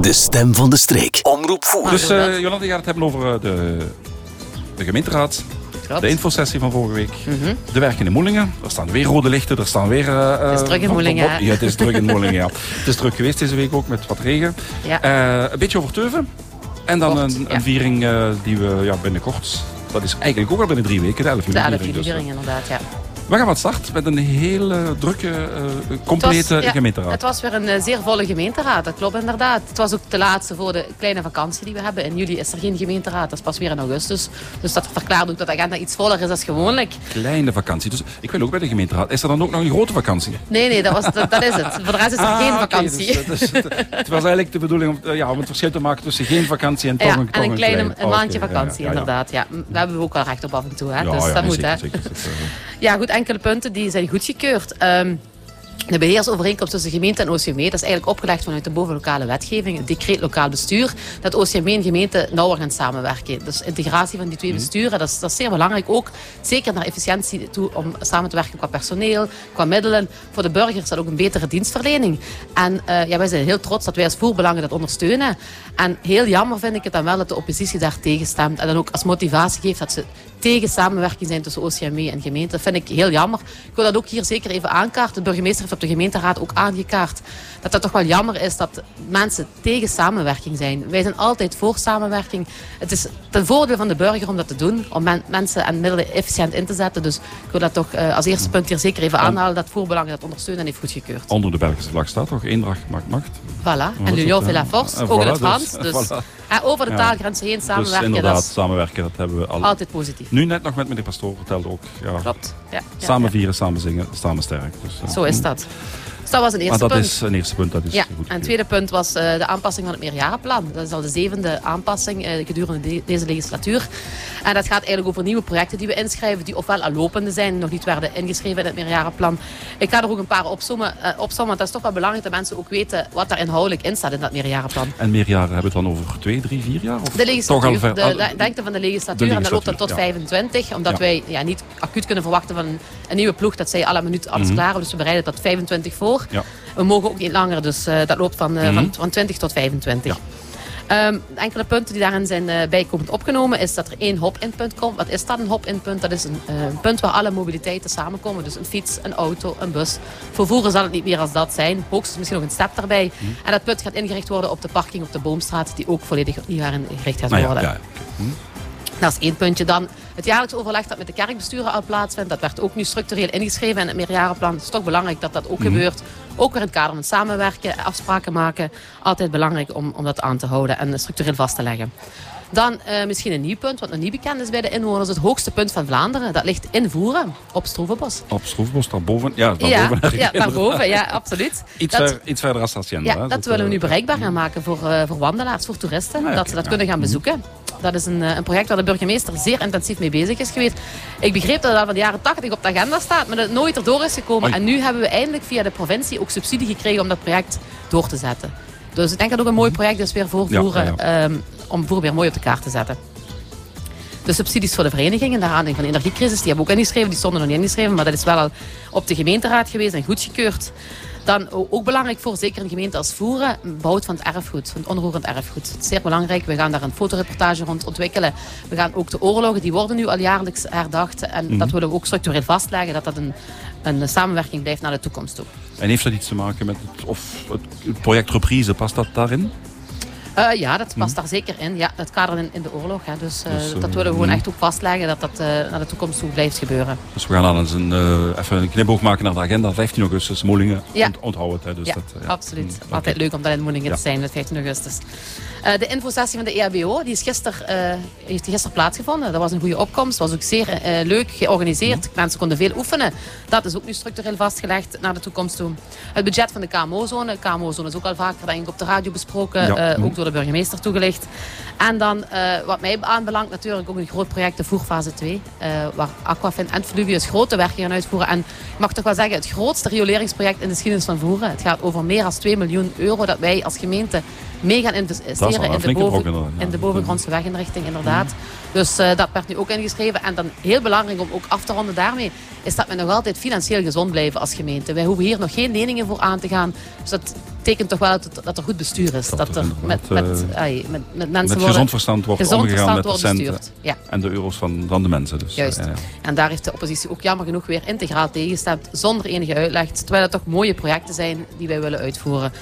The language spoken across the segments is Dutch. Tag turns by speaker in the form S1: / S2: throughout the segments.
S1: De stem van de streek. Omroep Voeren.
S2: Dus uh, Jolanda gaat het hebben over uh, de, de gemeenteraad. De infosessie van vorige week. De werk in de Moelingen. Er staan weer rode lichten. Er staan weer... Uh,
S3: het is druk in Moelingen.
S2: Ja, het is druk in Moelingen, ja. Het is druk geweest deze week ook met wat regen.
S3: Ja.
S2: een beetje over Teuven. En dan
S3: Kort,
S2: een,
S3: ja.
S2: een viering die we ja, binnenkort... Dat is eigenlijk ook al binnen drie weken, de 11
S3: De
S2: juli.
S3: 11
S2: viering,
S3: juli
S2: dus,
S3: viering, inderdaad, ja.
S2: We gaan van start met een hele drukke, complete
S3: Het was, ja,
S2: gemeenteraad.
S3: Het was weer een uh, zeer volle gemeenteraad, dat klopt inderdaad. Het was ook de laatste voor de kleine vakantie die we hebben. In juli is er geen gemeenteraad, dat is pas weer in augustus. Dus dat verklaart ook dat de agenda iets voller is dan gewoonlijk.
S2: Kleine vakantie, dus ik wil ook bij de gemeenteraad. Is er dan ook nog een grote vakantie?
S3: Nee, nee, dat, was, dat, dat is het. Voor de rest is er
S2: ah,
S3: geen
S2: okay,
S3: vakantie.
S2: Dus, dus, het, het, was eigenlijk de bedoeling om, ja, om het verschil te maken tussen geen vakantie en toch
S3: ja,
S2: een,
S3: en een, kleine,
S2: klein,
S3: een maandje
S2: okay,
S3: vakantie,
S2: ja,
S3: inderdaad. Ja. Daar hebben we ook wel recht op af en toe. Hè? Dus dat moet,
S2: zeker,
S3: hè.
S2: zeker, zeker.
S3: Ja, goed, enkele punten die zijn goedgekeurd. Um, de beheersovereenkomst tussen gemeente en OCME, dat is eigenlijk opgelegd vanuit de bovenlokale wetgeving, het decreet lokaal bestuur, dat OCME en gemeente nauwer gaan samenwerken. Dus integratie van die twee besturen, dat is, dat is zeer belangrijk. Ook zeker naar efficiëntie toe om samen te werken qua personeel, qua middelen. Voor de burgers is dat ook een betere dienstverlening. En uh, ja, wij zijn heel trots dat wij als voerbelangen dat ondersteunen. En heel jammer vind ik het dan wel dat de oppositie daar tegen stemt. En dan ook als motivatie geeft dat ze tegen samenwerking zijn tussen OCME en gemeente. Dat vind ik heel jammer. Ik wil dat ook hier zeker even aankaarten. De burgemeester heeft op de gemeenteraad ook aangekaart dat het toch wel jammer is dat mensen tegen samenwerking zijn. Wij zijn altijd voor samenwerking. Het is ten voordeel van de burger om dat te doen, om men, mensen en middelen efficiënt in te zetten. Dus ik wil dat toch uh, als eerste punt hier zeker even aanhalen, dat voorbelangen dat ondersteunen en heeft goedgekeurd.
S2: Onder de Belgische vlag staat toch Eendracht maakt macht.
S3: Voilà. En l'union fait la force, ook in het Frans. Dus, dus voilà. over de taalgrenzen heen samenwerken.
S2: Dus inderdaad,
S3: dat is
S2: samenwerken, dat hebben we al.
S3: Altijd positief.
S2: Nu net nog met meneer Pastoor vertelde ook. Ja,
S3: Klopt. Ja,
S2: samen vieren, samen zingen, samen sterk. Dus.
S3: Zo is dat. Dus dat was een eerste
S2: maar dat
S3: punt.
S2: is een eerste punt, dat is
S3: ja.
S2: goed.
S3: En het tweede punt was uh, de aanpassing van het meerjarenplan. Dat is al de zevende aanpassing uh, gedurende de, deze legislatuur. En dat gaat eigenlijk over nieuwe projecten die we inschrijven, die ofwel al lopende zijn, nog niet werden ingeschreven in het meerjarenplan. Ik ga er ook een paar opzommen, uh, opzommen want dat is toch wel belangrijk dat mensen ook weten wat daar inhoudelijk in staat in dat meerjarenplan.
S2: En meerjaren hebben we het dan over twee, drie, vier jaar? Of
S3: de legislatuur,
S2: ver,
S3: de, de lengte van de legislatuur, de legislatuur en dat loopt dan tot
S2: ja.
S3: 25, omdat
S2: Ja.
S3: wij ja, niet acuut kunnen verwachten van een nieuwe ploeg dat zij alle minuut alles
S2: Mhm.
S3: klaar hebben. Dus we bereiden tot 25 voor.
S2: Ja.
S3: We mogen ook niet langer, dus uh, dat loopt van,
S2: Mhm.
S3: van, van 20 tot 25. Um, enkele punten die daarin zijn uh, bijkomend opgenomen is dat er één hop-in-punt komt. Wat is dat, een hop-in-punt? Dat is een uh, punt waar alle mobiliteiten samenkomen. Dus een fiets, een auto, een bus. Vervoeren zal het niet meer als dat zijn. Hoogstens misschien nog een step daarbij.
S2: Mhm.
S3: En dat punt gaat ingericht worden op de parking op de Boomstraat, die ook volledig opnieuw ingericht gaat
S2: Nou ja,
S3: worden.
S2: ja. Hm.
S3: Dat is één puntje. Dan het jaarlijks overleg dat met de kerkbesturen al plaatsvindt. Dat werd ook nu structureel ingeschreven in het meerjarenplan. Het is toch belangrijk dat dat ook
S2: Mhm.
S3: gebeurt. Ook weer in het kader van samenwerken, afspraken maken. Altijd belangrijk om, om dat aan te houden en structureel vast te leggen. Dan eh, misschien een nieuw punt, wat nog niet bekend is bij de inwoners. Het hoogste punt van Vlaanderen. Dat ligt in Voeren, op Stroevenbos.
S2: Op Stroefbos, daarboven. Ja, daarboven.
S3: Ja, ja, daarboven, ja, absoluut.
S2: Iets,
S3: Dat-
S2: ver, iets verder als Hacienda.
S3: ja,
S2: hè.
S3: dat willen we nu
S2: eh,
S3: bereikbaar gaan maken voor, eh, voor wandelaars, voor toeristen.
S2: Ah,
S3: dat ze dat
S2: ja.
S3: kunnen gaan
S2: Mhm.
S3: bezoeken. Dat is een, eh, een project waar de burgemeester zeer intensief mee bezig is geweest. Ik begreep dat het al van de jaren 80 op de agenda staat, maar dat het nooit erdoor is gekomen.
S2: Oei.
S3: En nu hebben we eindelijk via de provincie ook subsidie gekregen om dat project door te zetten. Dus ik denk dat het ook een mooi project is weer voor.
S2: Ja,
S3: voeren,
S2: ja,
S3: ehm, om voer weer mooi op de kaart te zetten. De subsidies voor de verenigingen, naar aanleiding van de energiecrisis, die hebben we ook ingeschreven. Die stonden nog niet ingeschreven, maar dat is wel al op de gemeenteraad geweest en goedgekeurd. Dan ook belangrijk voor zeker een gemeente als Voeren, behoud van het erfgoed, van het onroerend erfgoed. Het is zeer belangrijk. We gaan daar een fotoreportage rond ontwikkelen. We gaan ook de oorlogen, die worden nu al jaarlijks herdacht. En
S2: Mhm.
S3: dat willen we ook structureel vastleggen, dat dat een, een samenwerking blijft naar de toekomst toe.
S2: En heeft dat iets te maken met het, of het project Reprise, past dat daarin?
S3: Eh, ja, dat past daar zeker in. Ja, het kader in, in de oorlog. Hè. Dus, eh,
S2: Dus, eh,
S3: dat willen we gewoon
S2: mhm.
S3: echt ook vastleggen, dat dat naar de toekomst toe blijft gebeuren.
S2: Dus we gaan dan eens een, even een knipoog maken naar de agenda. 15 augustus, Molingen.
S3: Ja.
S2: Ont, onthoud het. Hè. Dus
S3: ja,
S2: dat, eh,
S3: absoluut.
S2: Hm.
S3: Altijd leuk om dat in Moelingen
S2: Ja.
S3: te zijn met 15 augustus. Eh, de infosessie van de EHBO die is gister, eh, heeft gisteren plaatsgevonden. Dat was een goede opkomst. was ook zeer eh, leuk georganiseerd.
S2: Hm.
S3: Mensen konden veel oefenen. Dat is ook nu structureel vastgelegd naar de toekomst toe. Het budget van de KMO-zone. De KMO-zone is ook al vaker denk ik, op de radio besproken.
S2: Ja.
S3: ook door de burgemeester toegelicht. En dan, wat mij aanbelangt, natuurlijk ook een groot project, de Voerfase 2. eh, waar Aquafin en Fluvius grote werken gaan uitvoeren. En ik mag toch wel zeggen, het grootste rioleringsproject in de geschiedenis van Voeren. Het gaat over meer dan 2 miljoen euro dat wij als gemeente mee gaan investeren in de,
S2: flinke
S3: boven,
S2: brok, inderdaad, ja.
S3: in de bovengrondse weginrichting, inderdaad. Dus eh, dat werd nu ook ingeschreven. En dan heel belangrijk om ook af te ronden daarmee, is dat we nog altijd financieel gezond blijven als gemeente. Wij hoeven hier nog geen leningen voor aan te gaan. Dus dat betekent toch wel dat, dat er goed bestuur is.
S2: Dat
S3: Dat,
S2: er
S3: met, met,
S2: inderdaad,
S3: ai, met, met mensen
S2: Met gezond verstand wordt
S3: gezond
S2: omgegaan met de centen.
S3: Ja.
S2: en de euro's van, van de mensen. Dus,
S3: Juist.
S2: eh, ja.
S3: En daar heeft de oppositie ook jammer genoeg weer integraal tegengestemd, zonder enige uitleg. Terwijl het toch mooie projecten zijn die wij willen uitvoeren.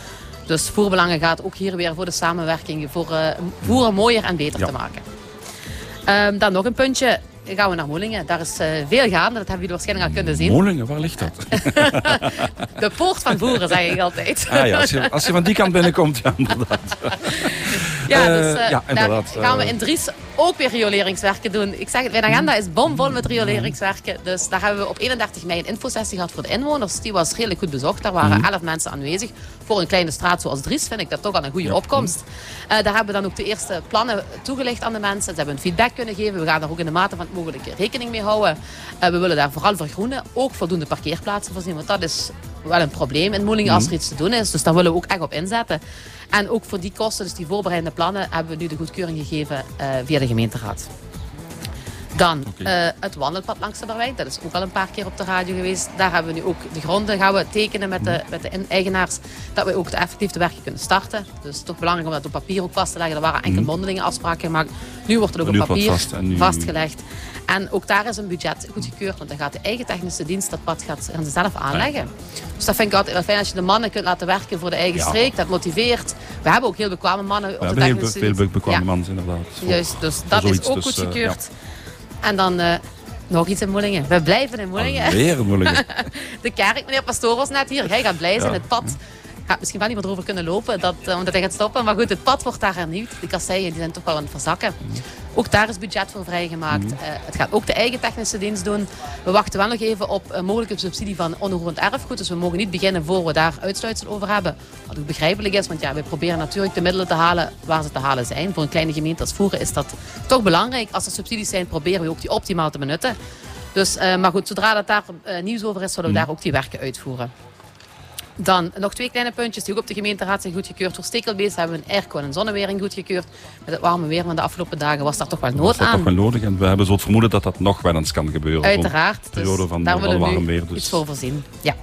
S3: Dus Voerbelangen gaat ook hier weer voor de samenwerking, voor eh, voeren mooier en beter
S2: Ja.
S3: te maken. Ehm, dan nog een puntje. Gaan we naar Moelingen. Daar is eh, veel gaande, dat hebben jullie waarschijnlijk al kunnen zien.
S2: Molingen, waar ligt dat?
S3: De poort van voeren, zeg ik altijd.
S2: Ah ja, als je, als je van die kant binnenkomt, ja, inderdaad.
S3: Ja,
S2: Eh,
S3: dus eh,
S2: ja, inderdaad,
S3: daar gaan we
S2: eh.
S3: in Dries ook weer rioleringswerken doen. Ik zeg het, mijn agenda is bomvol met rioleringswerken. Dus daar hebben we op 31 mei een infosessie gehad voor de inwoners. Die was redelijk goed bezocht. Daar waren 11 mensen aanwezig. Voor een kleine straat zoals Dries vind ik dat toch al een goede
S2: Ja.
S3: opkomst. Daar hebben we dan ook de eerste plannen toegelicht aan de mensen. Ze hebben een feedback kunnen geven. We gaan daar ook in de mate van het mogelijke rekening mee houden. We willen daar vooral vergroenen. Ook voldoende parkeerplaatsen voorzien. Want dat is wel een probleem in Moelingen als er iets te doen is. Dus daar willen we ook echt op inzetten. En ook voor die kosten, dus die voorbereidende plannen, hebben we nu de goedkeuring gegeven eh, via de gemeenteraad. Dan eh, het wandelpad langs de Barwijk. Dat is ook al een paar keer op de radio geweest. Daar hebben we nu ook de gronden gaan we tekenen met de, met de eigenaars. Dat we ook de effectief de werken kunnen starten. Dus het is toch belangrijk om dat op papier ook vast te leggen. Er waren enkel mondelinge afspraken gemaakt. Nu wordt het ook op papier
S2: vast en nu-
S3: vastgelegd. En ook daar is een budget goedgekeurd. Want dan gaat de eigen technische dienst dat pad gaat, gaan ze zelf aanleggen. Dus dat vind ik altijd wel fijn als je de mannen kunt laten werken voor de eigen
S2: Ja.
S3: streek. Dat motiveert. We hebben ook heel bekwame mannen
S2: We
S3: op de
S2: hebben heel be-
S3: technische
S2: veel
S3: dienst.
S2: be- bekwame
S3: Ja.
S2: mannen, inderdaad.
S3: Juist, dus dat is ook
S2: dus, eh,
S3: goedgekeurd. En dan eh, nog iets in Moelingen. We blijven in Moelingen.
S2: Alweer Molingen.
S3: De kerk, meneer Pastoor was net hier. Jij gaat blij zijn.
S2: Ja.
S3: Het pad gaat misschien wel niet meer erover kunnen lopen, dat, eh, omdat hij gaat stoppen. Maar goed, het pad wordt daar hernieuwd. De kasseien die zijn toch wel aan het verzakken. Ook daar is budget voor vrijgemaakt.
S2: Mhm.
S3: Eh, het gaat ook de eigen technische dienst doen. We wachten wel nog even op een mogelijke subsidie van onroerend erfgoed. Dus we mogen niet beginnen voor we daar uitsluitsel over hebben. Wat ook begrijpelijk is, want ja, we proberen natuurlijk de middelen te halen waar ze te halen zijn. Voor een kleine gemeente als Voeren is dat toch belangrijk. Als er subsidies zijn, proberen we ook die optimaal te benutten. Dus, eh, maar goed, zodra dat daar nieuws over is, zullen we daar ook die werken uitvoeren. Dan nog twee kleine puntjes die ook op de gemeenteraad zijn goedgekeurd. Voor Stekelbeest hebben we een airco en een zonnewering goedgekeurd. Met het warme weer van de afgelopen dagen was daar toch wel
S2: Dat
S3: nood
S2: is toch
S3: aan.
S2: wel nodig. En we hebben zo het vermoeden dat dat nog wel eens kan gebeuren.
S3: Uiteraard. Dus
S2: periode van,
S3: daar willen we
S2: warm
S3: nu
S2: weer. Dus.
S3: iets voor voorzien. Ja.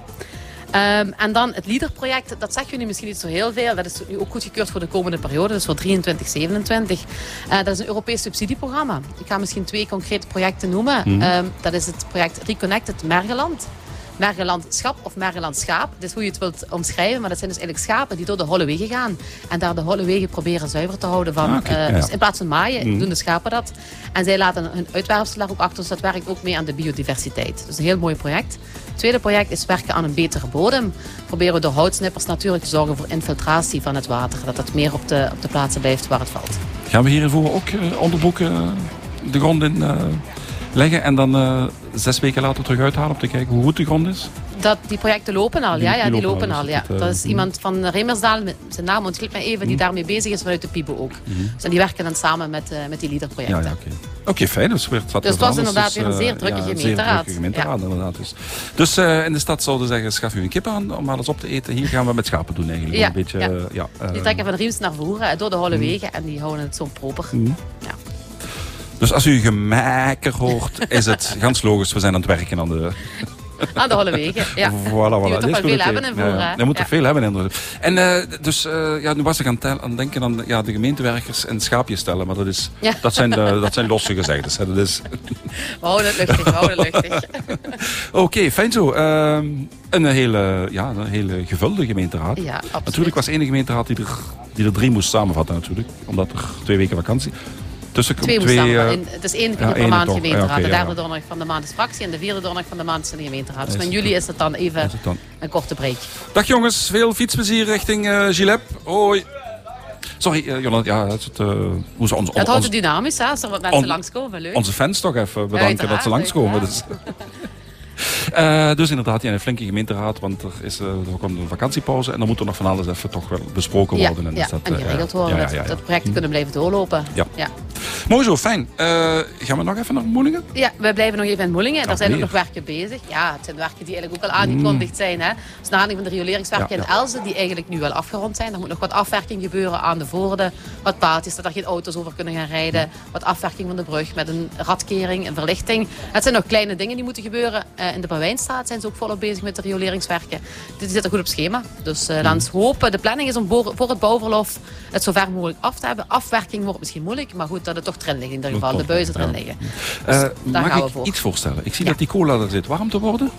S3: Ehm, en dan het LEADER-project, dat zegt jullie misschien niet zo heel veel. Dat is nu ook goedgekeurd voor de komende periode, dus voor 23, 27. Eh, dat is een Europees subsidieprogramma. Ik ga misschien twee concrete projecten noemen.
S2: Mhm.
S3: Ehm, dat is het project Reconnected Mergeland. Mergelandschap of Mergelandschaap. Is hoe je het wilt omschrijven, maar dat zijn dus eigenlijk schapen die door de holle wegen gaan. En daar de holle wegen proberen zuiver te houden van.
S2: Ah,
S3: eh, dus in plaats van maaien, doen de schapen dat. En zij laten hun uitwerpsel ook achter, dus dat werkt ook mee aan de biodiversiteit. Dus een heel mooi project. Het tweede project is werken aan een betere bodem. Proberen we door houtsnippers natuurlijk te zorgen voor infiltratie van het water. Dat het meer op de, op de plaatsen blijft waar het valt.
S2: Gaan we hiervoor ook eh, onderboeken eh, de grond in leggen en dan eh, zes weken later terug uithalen om te kijken hoe goed de grond is?
S3: Dat, die projecten lopen al,
S2: Die-
S3: ja, ja
S2: die
S3: die
S2: lopen al,
S3: al.
S2: dus
S3: Ja.
S2: dat, eh,
S3: Dat is
S2: mhm.
S3: iemand van Remersdaal, met zijn naam ontglipt mij even, die daarmee bezig is vanuit de PIBO ook. Dus en die werken dan samen met, eh, met die
S2: Ja,
S3: LEADER-projecten.
S2: ja, oké. Oké, fijn. Dus, weer,
S3: Dus het was inderdaad weer een zeer drukke gemeenteraad.
S2: Zeer gemeenteraad, inderdaad. Dus, dus eh, in de stad zouden ze zeggen, schaf u een kip aan om alles op te eten. Hier gaan we met schapen doen eigenlijk.
S3: Ja,
S2: een beetje,
S3: ja.
S2: eh, ja, eh,
S3: Die trekken van Riems naar Voeren eh, door de holle wegen en die houden het zo proper. Ja.
S2: Dus als u gemaker hoort, is het gans logisch. We zijn aan het werken aan de...
S3: Aan de holle wegen, ja.
S2: Voilà, voilà.
S3: Toch wel
S2: goed,
S3: veel hebben in
S2: Ja,
S3: Voeren.
S2: ja.
S3: hè?
S2: Je moet
S3: Ja.
S2: er veel hebben inderdaad. En eh, dus, eh, ja, nu was ik aan het aan denken aan ja, de gemeentewerkers en schaapjes stellen. Maar dat, is,
S3: Ja.
S2: dat, zijn, de, dat zijn losse gezegdes. hè. Dat is...
S3: We houden het luchtig, we houden het luchtig.
S2: Oké, fijn zo. Ehm, een, hele, ja, een hele gevulde gemeenteraad.
S3: Ja, absoluut.
S2: Natuurlijk was één gemeenteraad die er, die er drie moest samenvatten natuurlijk. Omdat er twee weken vakantie... Tussen
S3: Twee
S2: eh,
S3: in- Het is één keer
S2: ja,
S3: per maand
S2: toch.
S3: gemeenteraad.
S2: Ja,
S3: de derde donderdag van de maand is fractie en de vierde donderdag van de maand is de gemeenteraad. Dus
S2: het
S3: jullie is het dan even
S2: is het dan.
S3: een korte break.
S2: Dag jongens, veel fietsplezier richting Gilep. Hoi. Sorry, eh Jonathan. Ja, het, hoe ze ons,
S3: Het houdt het dynamisch, hè, als er wat mensen
S2: On-
S3: langskomen. Leuk.
S2: onze fans toch even bedanken dat ze langskomen. Dus. dus inderdaad, ja, een flinke gemeenteraad, want er, is, er komt een vakantiepauze en dan moet er nog van alles even toch wel besproken
S3: ja,
S2: worden.
S3: ja,
S2: dus dat,
S3: en
S2: eh,
S3: geregeld worden.
S2: ja,
S3: dat, dat projecten kunnen blijven doorlopen.
S2: Ja. Mooi zo, fijn. Uh, gaan we nog even naar Moelingen?
S3: Ja, we blijven nog even in Moelingen. Daar zijn ook nog werken bezig. Ja, het zijn werken die eigenlijk ook al aangekondigd mm. zijn. Hè. Dus na van de rioleringswerken in Elzen, die eigenlijk nu wel afgerond zijn. Er moet nog wat afwerking gebeuren aan de voorde. Wat paaltjes, dat er geen auto's over kunnen gaan rijden. Wat afwerking van de brug met een radkering, een verlichting. Het zijn nog kleine dingen die moeten gebeuren. Uh, in de Bouwijnstraat zijn ze ook volop bezig met de rioleringswerken. Dit zit er goed op schema. Dus uh, laten we hopen. De planning is om voor het bouwverlof het zo ver mogelijk af te hebben. Afwerking wordt misschien moeilijk, maar goed dat het toch erin ligt in ieder geval. De buizen erin liggen.
S2: Dus uh, mag ik iets voorstellen? Ik zie dat die cola er zit warm te worden.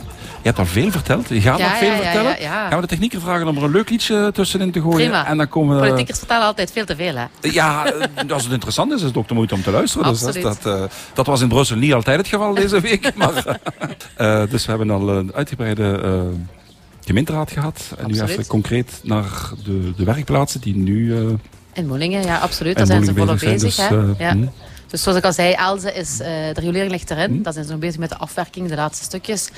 S2: Je hebt al veel verteld. Je gaat nog veel vertellen. Gaan we de technieker vragen om er een leuk liedje tussenin te gooien?
S3: Prima. En dan komen we... Politiekers vertellen altijd veel te veel. Hè?
S2: Ja, eh, als het interessant is, is het ook de moeite om te luisteren. Dus dat, dat, dat, was in Brussel niet altijd het geval deze week. maar, uh, dus we hebben al een uitgebreide gemeenteraad gehad. En nu even concreet naar de, de werkplaatsen die nu...
S3: in Moelingen, ja, absoluut. Daar zijn ze volop bezig. Dus, hè? Ja. Hm. Dus zoals ik al zei, Elze is, uh, de riolering ligt erin. Mm. Dat zijn ze nog bezig met de afwerking, de laatste stukjes.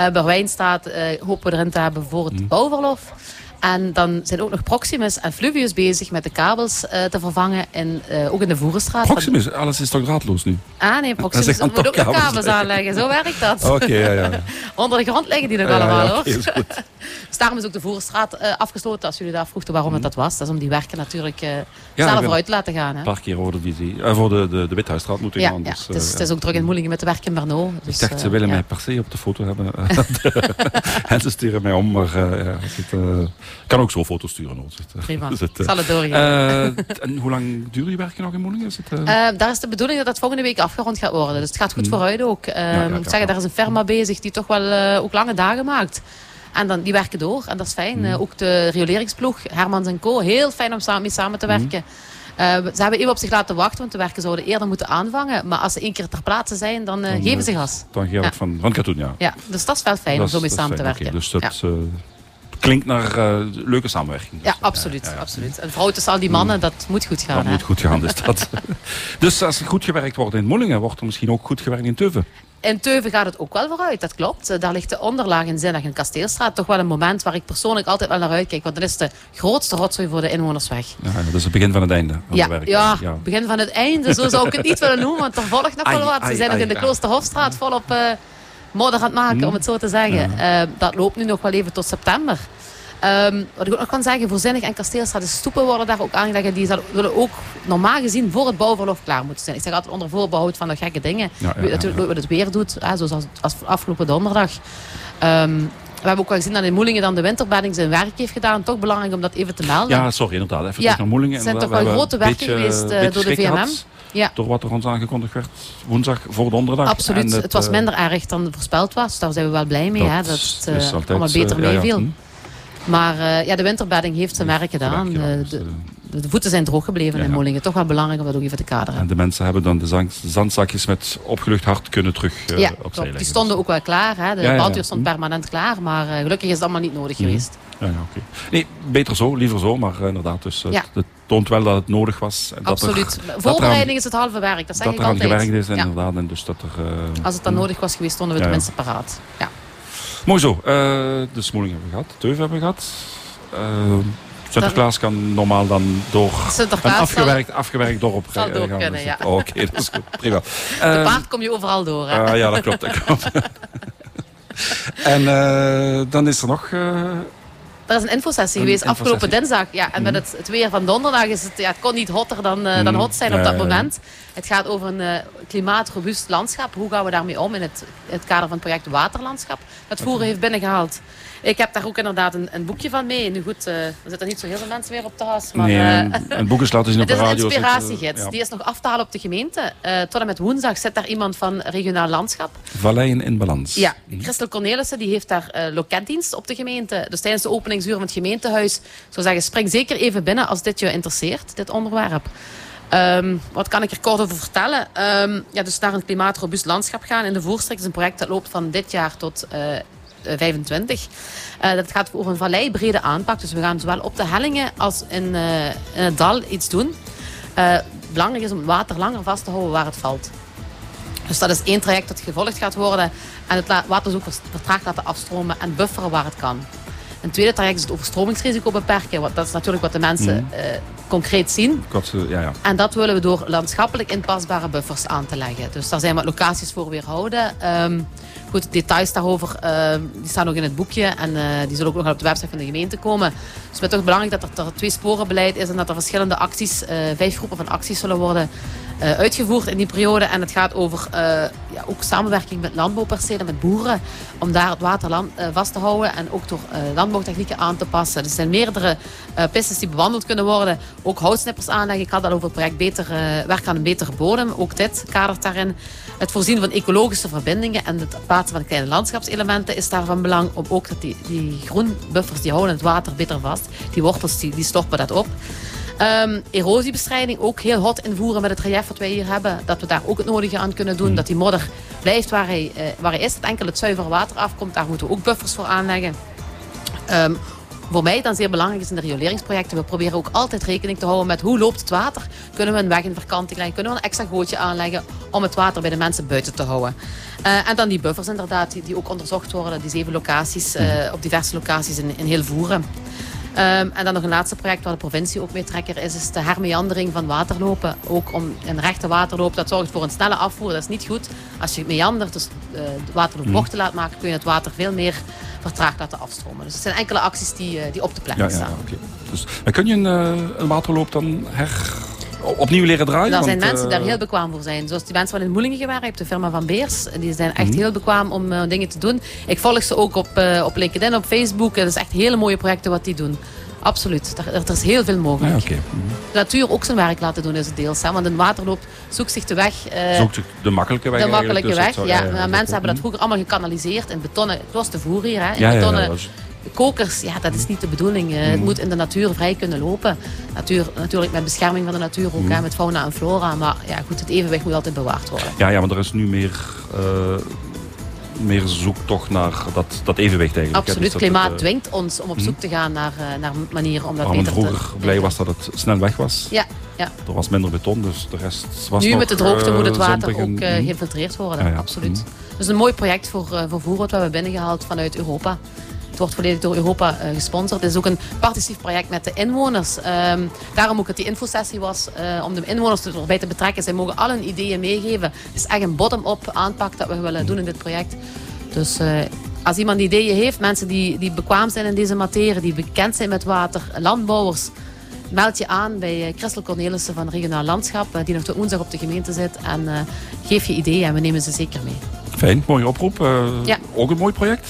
S3: Uh, bij Wijnstaat uh, hopen we erin te hebben voor het mm. bouwverlof. En dan zijn ook nog Proximus en Fluvius bezig met de kabels uh, te vervangen. En, uh, ook in de Voerenstraat.
S2: Proximus, alles is toch draadloos nu?
S3: Ah nee, Proximus moet ook nog kabels aanleggen. Zo werkt dat.
S2: Oké, ja, ja.
S3: Onder de grond liggen die nog allemaal ja, hoor. Okay, dus daarom is ook de Voerenstraat uh, afgesloten. Als jullie daar vroegen waarom het mm. dat was. Dat is om die werken natuurlijk sneller vooruit te laten gaan. Hè.
S2: Een paar keer over de, voor de, de, de Withuisstraat moeten gaan.
S3: Ja, dus, het, is, het is ook druk in Moelingen met de werken in Bernau.
S2: Dus, ik dacht, ze willen mij per se op de foto hebben. en ze sturen mij om. Maar het kan ook zo foto's sturen.
S3: Prima, dus het, uh, zal het doorgaan.
S2: Uh, en hoe lang duurt die werken nog in Moelingen? Is het,
S3: daar is de bedoeling dat dat volgende week afgerond gaat worden. Dus het gaat goed mm. vooruit ook. Ja, ik moet zeggen, daar is een firma bezig die toch wel ook lange dagen maakt. En dan, die werken door en dat is fijn. Mm. ook de rioleringsploeg, Hermans en Co. Heel fijn om samen, mee samen te mm. werken. Uh, ze hebben even op zich laten wachten, want de werken zouden eerder moeten aanvangen. Maar als ze één keer ter plaatse zijn, dan, uh, dan geven ze gas.
S2: Dan geef ik van, van Katoen, ja.
S3: ja. Dus dat is wel fijn om zo mee samen te werken. Okay,
S2: dus dat, ja klinkt naar uh, leuke samenwerking.
S3: Dus, ja, absoluut. Ja, ja, absoluut. En vooral tussen al die mannen, dat moet goed gaan.
S2: Dat
S3: hè?
S2: moet goed gaan, dus dat. dus als er goed gewerkt wordt in Mollingen, wordt er misschien ook goed gewerkt in Teuven.
S3: In Teuven gaat het ook wel vooruit, dat klopt. Daar ligt de onderlaag in Zinnig en Kasteelstraat toch wel een moment waar ik persoonlijk altijd wel naar uitkijk. Want dat is de grootste rotzooi voor de inwoners weg.
S2: Ja, dat is het begin van het einde van
S3: ja, werk. Ja, ja, begin van het einde. Zo zou ik het niet willen noemen, want er volgt nog wel wat. Ze zijn nog in de Kloosterhofstraat volop uh, modder aan het maken, om het zo te zeggen. Uh, dat loopt nu nog wel even tot september. Um, wat ik ook nog kan zeggen, voorzinnig en kasteelstraat, de stoepen worden daar ook aangelegd. Die zullen ook normaal gezien voor het bouwverlof klaar moeten zijn. Ik zeg altijd onder voorbehoud van de gekke dingen. Ja, ja, Natuurlijk wat het weer doet, hè, zoals als afgelopen donderdag. Um, we hebben ook wel gezien dat in Moelingen dan de winterbedding zijn werk heeft gedaan. Toch belangrijk om dat even te melden.
S2: Ja, sorry, inderdaad. Even ja, naar Moelingen.
S3: Het zijn toch wel grote werken geweest uh, door de VMM.
S2: Ja. Door wat er ons aangekondigd werd woensdag voor donderdag.
S3: Absoluut. Het, het, was eh, minder erg dan voorspeld was. Daar zijn we wel blij mee. Dat, hè, dat het uh, allemaal beter meeviel. Hm. Maar uh, ja, de winterbedding heeft zijn werk gedaan. Uh, de, de, voeten zijn droog gebleven ja, in Mollingen. Toch wel belangrijk om dat ook even te kaderen.
S2: En de mensen hebben dan de zandzakjes met opgelucht hart kunnen terug uh, ja, opzij leggen.
S3: Die stonden ook wel klaar. Hè. De ja, stond hm. permanent klaar. Maar gelukkig is het allemaal niet nodig hm. geweest.
S2: Ja, okay. Nee, beter zo, liever zo. Maar inderdaad, dus, het, toont wel dat het nodig was. En
S3: Absoluut. Dat er, Voorbereiding is het halve werk. Dat zeg dat ik altijd.
S2: Dat er aan gewerkt is, inderdaad. En dus dat er,
S3: Als het dan nodig was geweest, stonden we tenminste paraat. Ja.
S2: Mooi zo. Uh, de Smoeling hebben we gehad. Teuf hebben we gehad. Uh, Sinterklaas kan normaal dan door een afgewerkt, afgewerkt dorp
S3: Zal door gaan. Kunnen, ja.
S2: oh, Oké, okay, dat is goed. Prima.
S3: De paard kom je overal door. Hè?
S2: Uh, ja, dat klopt. Dat klopt. en uh, dan is er nog
S3: er is een infosessie geweest afgelopen dinsdag. Ja, en met mhm. het, het, weer van donderdag is het, ja, het kon niet hotter dan, uh, dan mhm. hot zijn op dat moment. Het gaat over een uh, klimaatrobuust landschap. Hoe gaan we daarmee om in het, het kader van het project Waterlandschap? Dat Voeren heeft binnengehaald. Ik heb daar ook inderdaad een, een boekje van mee. Nu goed, uh, er zitten niet zo heel veel mensen meer op terras. Maar,
S2: nee, uh, een boek is laten zien op de radio.
S3: Het is een inspiratiegids. Ja. Die is nog af te halen op de gemeente. Uh, tot en met woensdag zit daar iemand van regionaal landschap.
S2: Valleien in balans.
S3: Ja, Christel Cornelissen die heeft daar loketdienst op de gemeente. Dus tijdens de openingsuur van het gemeentehuis zou zeggen, spring zeker even binnen als dit je interesseert, dit onderwerp. Um, wat kan ik er kort over vertellen? Um, ja, dus naar een klimaatrobuust landschap gaan in de voorstreek is een project dat loopt van dit jaar tot 25. Uh, dat gaat over een valleibrede aanpak. Dus we gaan zowel op de hellingen als in, uh, in het dal iets doen. Uh, belangrijk is om het water langer vast te houden waar het valt. Dus dat is één traject dat gevolgd gaat worden. En het water ook vertraagd laten afstromen en bufferen waar het kan. Een tweede traject is het overstromingsrisico beperken. dat is natuurlijk wat de mensen mm concreet zien.
S2: ja, ja.
S3: En dat willen we door landschappelijk inpasbare buffers aan te leggen. Dus daar zijn wat locaties voor weerhouden. Um, goed, details daarover ehm, die staan ook in het boekje. En uh, die zullen ook nog op de website van de gemeente komen. Dus het is toch belangrijk dat er, er twee sporenbeleid is en dat er verschillende acties, uh, vijf groepen van acties zullen worden uitgevoerd in die periode. En het gaat over uh, ja, ook samenwerking met landbouwpercelen, met boeren. Om daar het water land, uh, vast te houden en ook door landbouwtechnieken aan te passen. Er zijn meerdere pistes die bewandeld kunnen worden. Ook houtsnippers aanleggen. Ik had al over het project beter, werk aan een betere bodem. Ook dit kadert daarin. Het voorzien van ecologische verbindingen en het plaatsen van kleine landschapselementen is daarvan belang. Om ook dat die, groenbuffers die houden het water beter vast. Die wortels die, die stoppen dat op. Um, erosiebestrijding ook heel hot invoeren met het relief wat wij hier hebben. Dat we daar ook het nodige aan kunnen doen. Mm. Dat die modder blijft waar hij, uh, waar hij is. Dat enkel het zuivere water afkomt. Daar moeten we ook buffers voor aanleggen. Um, voor mij dan zeer belangrijk is in de rioleringsprojecten. We proberen ook altijd rekening te houden met hoe loopt het water. Kunnen we een weg in verkanting leggen? Kunnen we een extra gootje aanleggen om het water bij de mensen buiten te houden? Uh, en dan die buffers inderdaad, die, die, ook onderzocht worden. Die zeven locaties, uh, op diverse locaties in, in heel Voeren. Um, en dan nog een laatste project waar de provincie ook meetrekker is, is de hermeandering van waterlopen. Ook om een rechte waterloop, dat zorgt voor een snelle afvoer. Dat is niet goed. Als je meandert, dus uh, de waterloop mhm. bochten laat maken, kun je het water veel meer vertraagd laten afstromen. Dus het zijn enkele acties die, uh, die op de planning ja, ja, staan. Okay.
S2: Dus, kun je een, uh, een waterloop dan her opnieuw leren draaien?
S3: Daar zijn mensen die daar heel bekwaam voor zijn. Zoals die mensen van in Moelingen gewerkt, de firma van Beers. Die zijn echt mhm. heel bekwaam om uh, dingen te doen. Ik volg ze ook op, uh, op LinkedIn, op Facebook. Dat is echt hele mooie projecten wat die doen. Absoluut. Er, er is heel veel mogelijk. Ja, okay. Mhm. De natuur ook zijn werk laten doen is het deels. Hè? Want een waterloop zoekt zich de weg.
S2: Uh, zoekt de makkelijke weg.
S3: De makkelijke dus weg, ja. ja, ja mensen hebben dat vroeger allemaal gekanaliseerd in betonnen. Het was te voer hier, hè? In betonnen kokers, ja, dat is niet de bedoeling. Uh, het mm. moet in de natuur vrij kunnen lopen. Natuur, natuurlijk met bescherming van de natuur ook, mm. hè, met fauna en flora. Maar ja, goed, het evenwicht moet altijd bewaard worden.
S2: Ja, ja maar er is nu meer... Uh, meer zoektocht naar dat, dat evenwicht eigenlijk.
S3: Absoluut, dus klimaat uh, dwingt ons om op zoek mm. te gaan naar, uh, naar manieren om dat beter te
S2: vroeger blij was dat het snel weg was.
S3: Ja, ja.
S2: Er was minder beton, dus de rest was
S3: Nu
S2: nog,
S3: met de droogte moet het water ook uh, geïnfiltreerd worden, ja, ja. absoluut. Mm. Dus een mooi project voor, voor voer wat we hebben binnengehaald vanuit Europa. Het wordt volledig door Europa uh, gesponsord. Het is ook een participatief project met de inwoners. Um, daarom ook dat die infosessie was, uh, om de inwoners erbij te betrekken. Zij mogen al hun ideeën meegeven. Het is echt een bottom-up aanpak dat we willen doen in dit project. Dus uh, als iemand ideeën heeft, mensen die, die bekwaam zijn in deze materie, die bekend zijn met water, landbouwers, meld je aan bij Christel Cornelissen van Regionaal Landschap, die nog tot woensdag op de gemeente zit. En uh, geef je ideeën en we nemen ze zeker mee.
S2: Fijn, mooie oproep. Uh, ja. Ook een mooi project.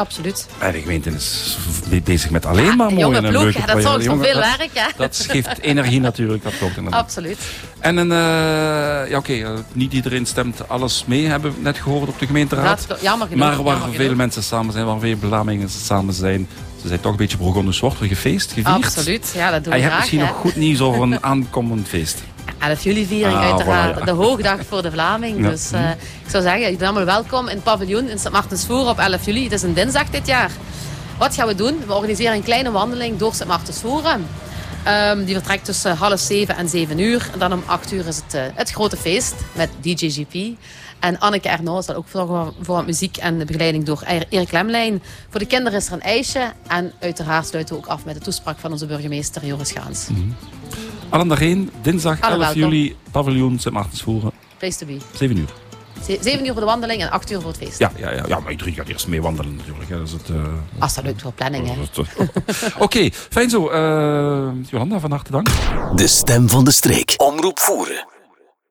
S3: Absoluut.
S2: En de gemeente is bezig met alleen maar mooie
S3: en leuke ja, Dat zorgt voor veel werk. Ja.
S2: Dat geeft energie natuurlijk. Dat klopt inderdaad.
S3: Absoluut.
S2: En een, uh, ja, oké, uh, niet iedereen stemt alles mee, hebben we net gehoord op de gemeenteraad.
S3: Dat, jammer
S2: genoeg. Maar waar jammer veel genoeg. mensen samen zijn, waar veel belamingen samen zijn, ze zijn toch een beetje begonnen zwart, gefeest, gevierd.
S3: Absoluut, ja, dat doen we
S2: En
S3: je
S2: hebt misschien nog goed nieuws over een aankomend feest.
S3: 11 juli viering ah, uiteraard. De hoogdag voor de Vlaming. Dus uh, ik zou zeggen, bent allemaal welkom in het paviljoen in Sint Martensvoer op 11 juli. Het is een dinsdag dit jaar. Wat gaan we doen? We organiseren een kleine wandeling door Sint Martensvoer. Um, die vertrekt tussen half zeven en zeven uur. En dan om acht uur is het, uh, het grote feest met DJ GP. En Anneke Erno zal ook zorgen voor muziek en de begeleiding door Erik Lemlijn. Voor de kinderen is er een ijsje. En uiteraard sluiten we ook af met de toespraak van onze burgemeester Joris Gaans. Mm -hmm.
S2: Allen daarheen, dinsdag 11 juli, paviljoen Sint Maartensvoeren.
S3: Place to be.
S2: 7 uur.
S3: 7 uur voor de wandeling en 8 uur voor het feest.
S2: Ja, ja, ja, ja maar iedereen gaat eerst mee wandelen natuurlijk. Hè. Dat is het, uh,
S3: Als dat lukt voor planning. hè.
S2: Oké, okay, fijn zo. Uh, Jolanda, van harte dank.
S1: De stem van de streek. Omroep voeren.